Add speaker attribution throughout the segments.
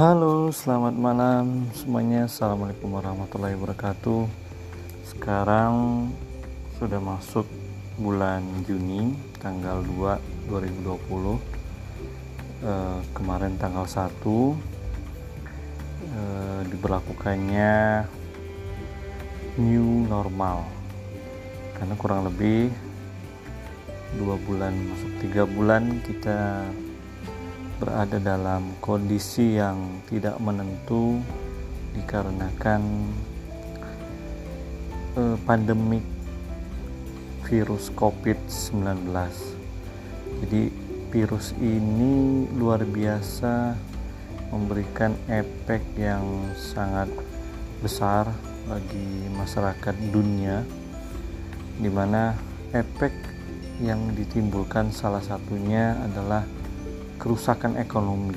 Speaker 1: Halo, selamat malam semuanya. Assalamualaikum warahmatullahi wabarakatuh. Sekarang sudah masuk bulan Juni, tanggal 2 2020. Eh, kemarin tanggal 1 eh, diberlakukannya new normal. Karena kurang lebih dua bulan masuk tiga bulan kita berada dalam kondisi yang tidak menentu dikarenakan eh, pandemik virus COVID-19. Jadi virus ini luar biasa memberikan efek yang sangat besar bagi masyarakat dunia di mana efek yang ditimbulkan salah satunya adalah kerusakan ekonomi.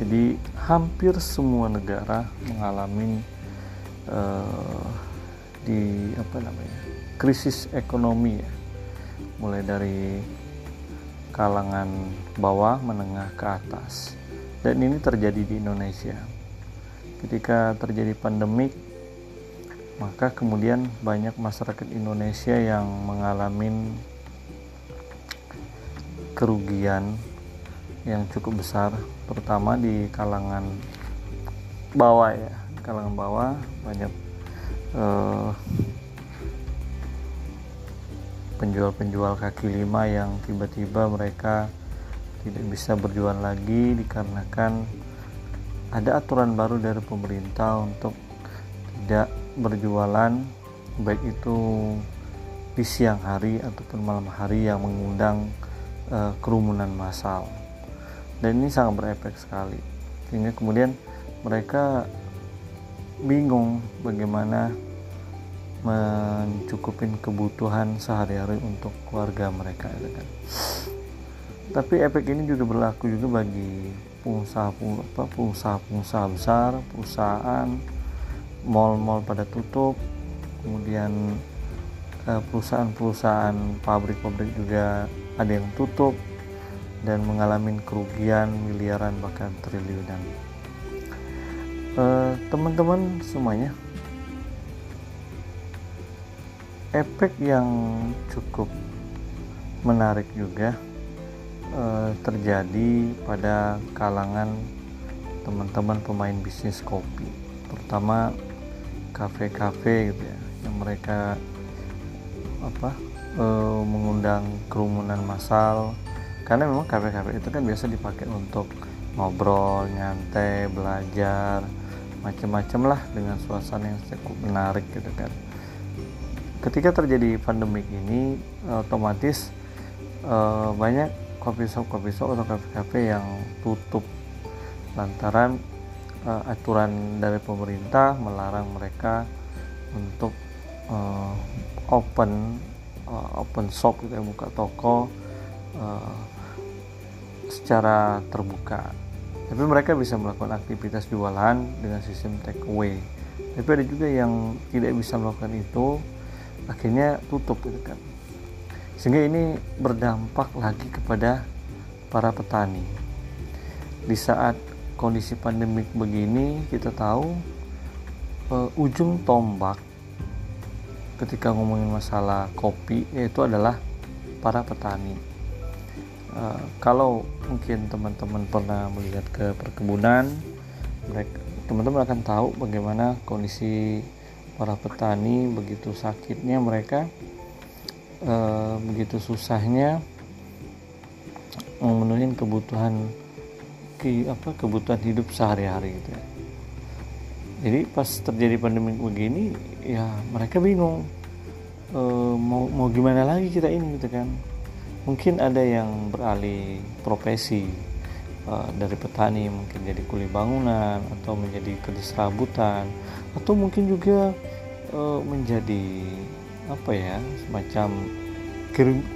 Speaker 1: Jadi hampir semua negara mengalami uh, di apa namanya krisis ekonomi ya, mulai dari kalangan bawah menengah ke atas. Dan ini terjadi di Indonesia. Ketika terjadi pandemik, maka kemudian banyak masyarakat Indonesia yang mengalami kerugian yang cukup besar terutama di kalangan bawah ya. Kalangan bawah banyak penjual penjual-penjual kaki lima yang tiba-tiba mereka tidak bisa berjual lagi dikarenakan ada aturan baru dari pemerintah untuk tidak berjualan baik itu di siang hari ataupun malam hari yang mengundang uh, kerumunan massal dan ini sangat berefek sekali sehingga kemudian mereka bingung bagaimana mencukupin kebutuhan sehari-hari untuk keluarga mereka ya kan. Tapi efek ini juga berlaku juga bagi pengusaha-pengusaha besar, perusahaan, mal-mal pada tutup, kemudian eh, perusahaan-perusahaan pabrik-pabrik juga ada yang tutup, dan mengalami kerugian miliaran bahkan triliunan. Eh, teman-teman uh, semuanya efek yang cukup menarik juga uh, terjadi pada kalangan teman-teman pemain bisnis kopi terutama kafe-kafe gitu ya yang mereka apa uh, mengundang kerumunan massal karena memang kafe-kafe itu kan biasa dipakai untuk ngobrol, nyantai, belajar, macam-macam lah dengan suasana yang cukup menarik gitu kan. Ketika terjadi pandemik ini, otomatis uh, banyak coffee shop coffee shop atau kafe-kafe yang tutup lantaran uh, aturan dari pemerintah melarang mereka untuk uh, open open shop gitu ya buka toko uh, secara terbuka. Tapi mereka bisa melakukan aktivitas jualan dengan sistem take away. Tapi ada juga yang tidak bisa melakukan itu akhirnya tutup gitu kan. Sehingga ini berdampak lagi kepada para petani. Di saat kondisi pandemik begini kita tahu uh, ujung tombak ketika ngomongin masalah kopi yaitu adalah para petani uh, kalau mungkin teman-teman pernah melihat ke perkebunan teman-teman akan tahu bagaimana kondisi para petani begitu sakitnya mereka uh, begitu susahnya memenuhi kebutuhan ke, apa kebutuhan hidup sehari-hari gitu ya. Jadi pas terjadi pandemi begini ya mereka bingung e, mau mau gimana lagi kita ini gitu kan mungkin ada yang beralih profesi uh, dari petani mungkin jadi kuli bangunan atau menjadi kerja serabutan atau mungkin juga uh, menjadi apa ya semacam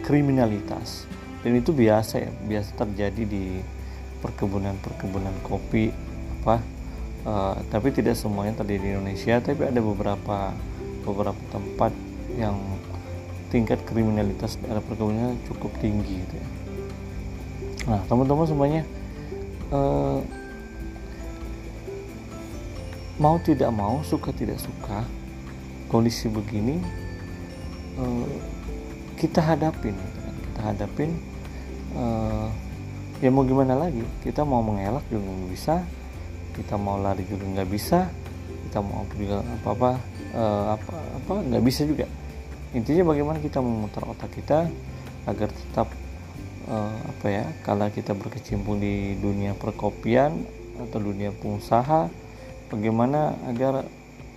Speaker 1: kriminalitas. Dan itu biasa ya biasa terjadi di perkebunan-perkebunan kopi apa uh, tapi tidak semuanya terjadi di Indonesia tapi ada beberapa beberapa tempat yang tingkat kriminalitas daerah perkebunannya cukup tinggi gitu ya. Nah teman-teman semuanya eh, mau tidak mau suka tidak suka kondisi begini uh, kita hadapin kita hadapin uh, ya mau gimana lagi kita mau mengelak juga nggak bisa kita mau lari juga nggak bisa kita mau juga apa apa uh, apa apa nggak bisa juga intinya bagaimana kita memutar otak kita agar tetap uh, apa ya kalau kita berkecimpung di dunia perkopian atau dunia pengusaha bagaimana agar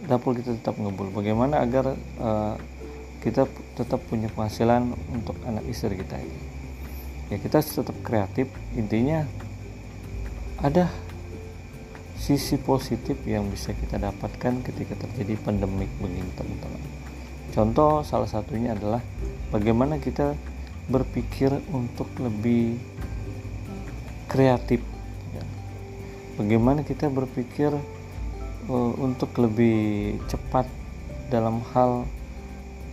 Speaker 1: dapur kita tetap ngebul bagaimana agar uh, kita tetap punya penghasilan untuk anak istri kita ya kita tetap kreatif. Intinya ada sisi positif yang bisa kita dapatkan ketika terjadi pandemik begini teman-teman contoh salah satunya adalah bagaimana kita berpikir untuk lebih kreatif ya. bagaimana kita berpikir uh, untuk lebih cepat dalam hal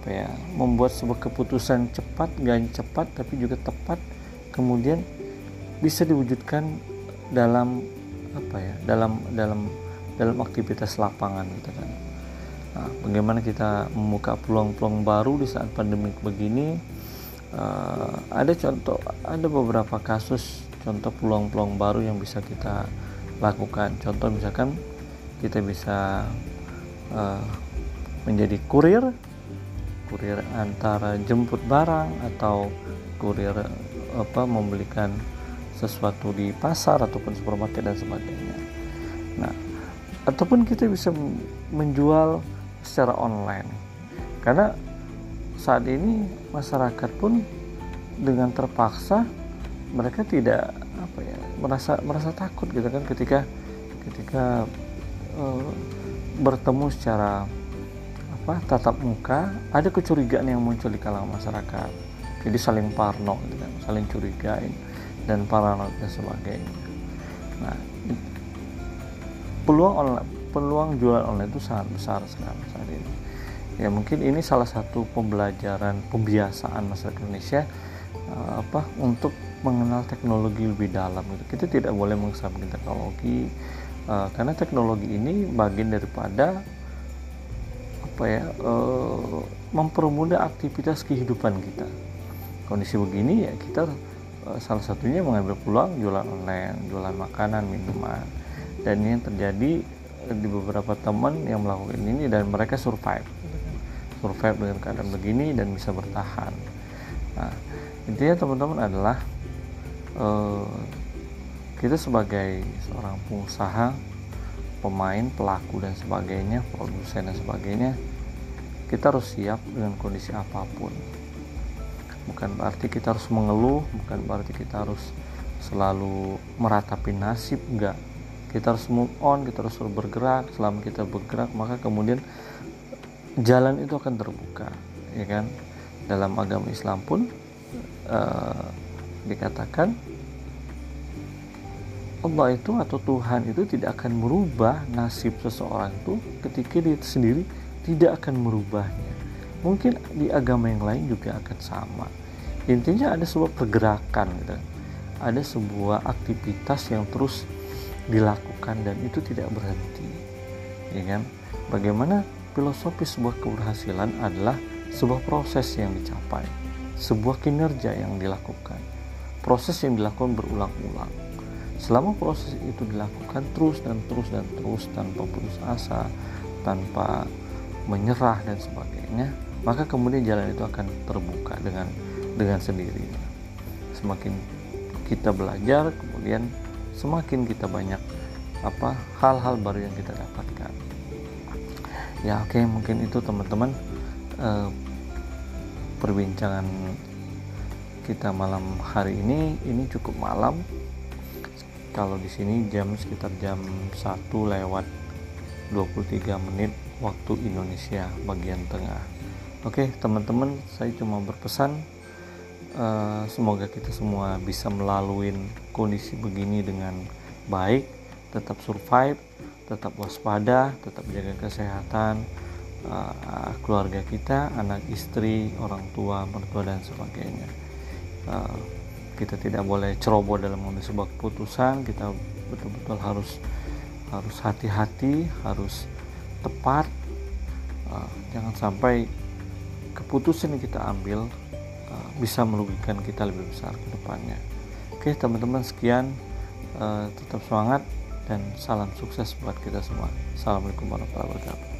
Speaker 1: apa ya membuat sebuah keputusan cepat gak cepat tapi juga tepat kemudian bisa diwujudkan dalam apa ya dalam dalam dalam aktivitas lapangan gitu kan nah, bagaimana kita membuka peluang-peluang baru di saat pandemi begini uh, ada contoh ada beberapa kasus contoh peluang-peluang baru yang bisa kita lakukan contoh misalkan kita bisa uh, menjadi kurir kurir antara jemput barang atau kurir apa membelikan sesuatu di pasar ataupun supermarket dan sebagainya. Nah, ataupun kita bisa menjual secara online. Karena saat ini masyarakat pun dengan terpaksa mereka tidak apa ya merasa merasa takut gitu kan ketika ketika Eh, bertemu secara apa tatap muka ada kecurigaan yang muncul di kalangan masyarakat jadi saling parno gitu kan saling curigain dan parano dan sebagainya nah peluang peluang jualan online itu sangat besar sekarang saat ini ya mungkin ini salah satu pembelajaran pembiasaan masyarakat Indonesia uh, apa untuk mengenal teknologi lebih dalam gitu. kita tidak boleh mengesampingkan teknologi uh, karena teknologi ini bagian daripada apa ya uh, mempermudah aktivitas kehidupan kita kondisi begini ya kita salah satunya mengambil peluang jualan online jualan makanan minuman dan ini yang terjadi di beberapa teman yang melakukan ini dan mereka survive. Survive dengan keadaan begini dan bisa bertahan. Nah intinya teman-teman adalah uh, kita sebagai seorang pengusaha pemain pelaku dan sebagainya produsen dan sebagainya kita harus siap dengan kondisi apa pun. Bukan berarti kita harus mengeluh bukan berarti kita harus selalu meratapi nasib enggak kita harus move on kita harus bergerak selama kita bergerak maka kemudian jalan itu akan terbuka ya kan dalam agama Islam pun uh, dikatakan Allah itu atau Tuhan itu tidak akan merubah nasib seseorang itu ketika dia sendiri tidak akan merubahnya. Mungkin di agama yang lain juga akan sama. Intinya ada sebuah pergerakan gitu. Ada sebuah aktivitas yang terus dilakukan dan itu tidak berhenti. Ya kan? Bagaimana filosofi sebuah keberhasilan adalah sebuah proses yang dicapai, sebuah kinerja yang dilakukan. Proses yang dilakukan berulang-ulang selama proses itu dilakukan terus dan terus dan terus tanpa putus asa tanpa menyerah dan sebagainya maka kemudian jalan itu akan terbuka dengan dengan sendirinya semakin kita belajar kemudian semakin kita banyak apa hal-hal baru yang kita dapatkan. Ya oke okay, mungkin itu teman-teman eh, perbincangan kita malam hari ini. Ini cukup malam. Kalau di sini jam sekitar jam 1 lewat 23 menit waktu Indonesia bagian tengah. Oke teman-teman saya cuma berpesan uh, semoga kita semua bisa melalui kondisi begini dengan baik tetap survive tetap waspada tetap jaga kesehatan uh, keluarga kita anak istri orang tua mertua dan sebagainya. Uh, kita tidak boleh ceroboh dalam mengambil sebuah keputusan. Kita betul-betul harus harus hati-hati harus tepat. Uh, jangan sampai keputusan yang kita ambil uh, bisa merugikan kita lebih besar ke depannya. Oke teman-teman sekian uh, tetap semangat dan salam sukses buat kita semua. Assalamualaikum warahmatullahi wabarakatuh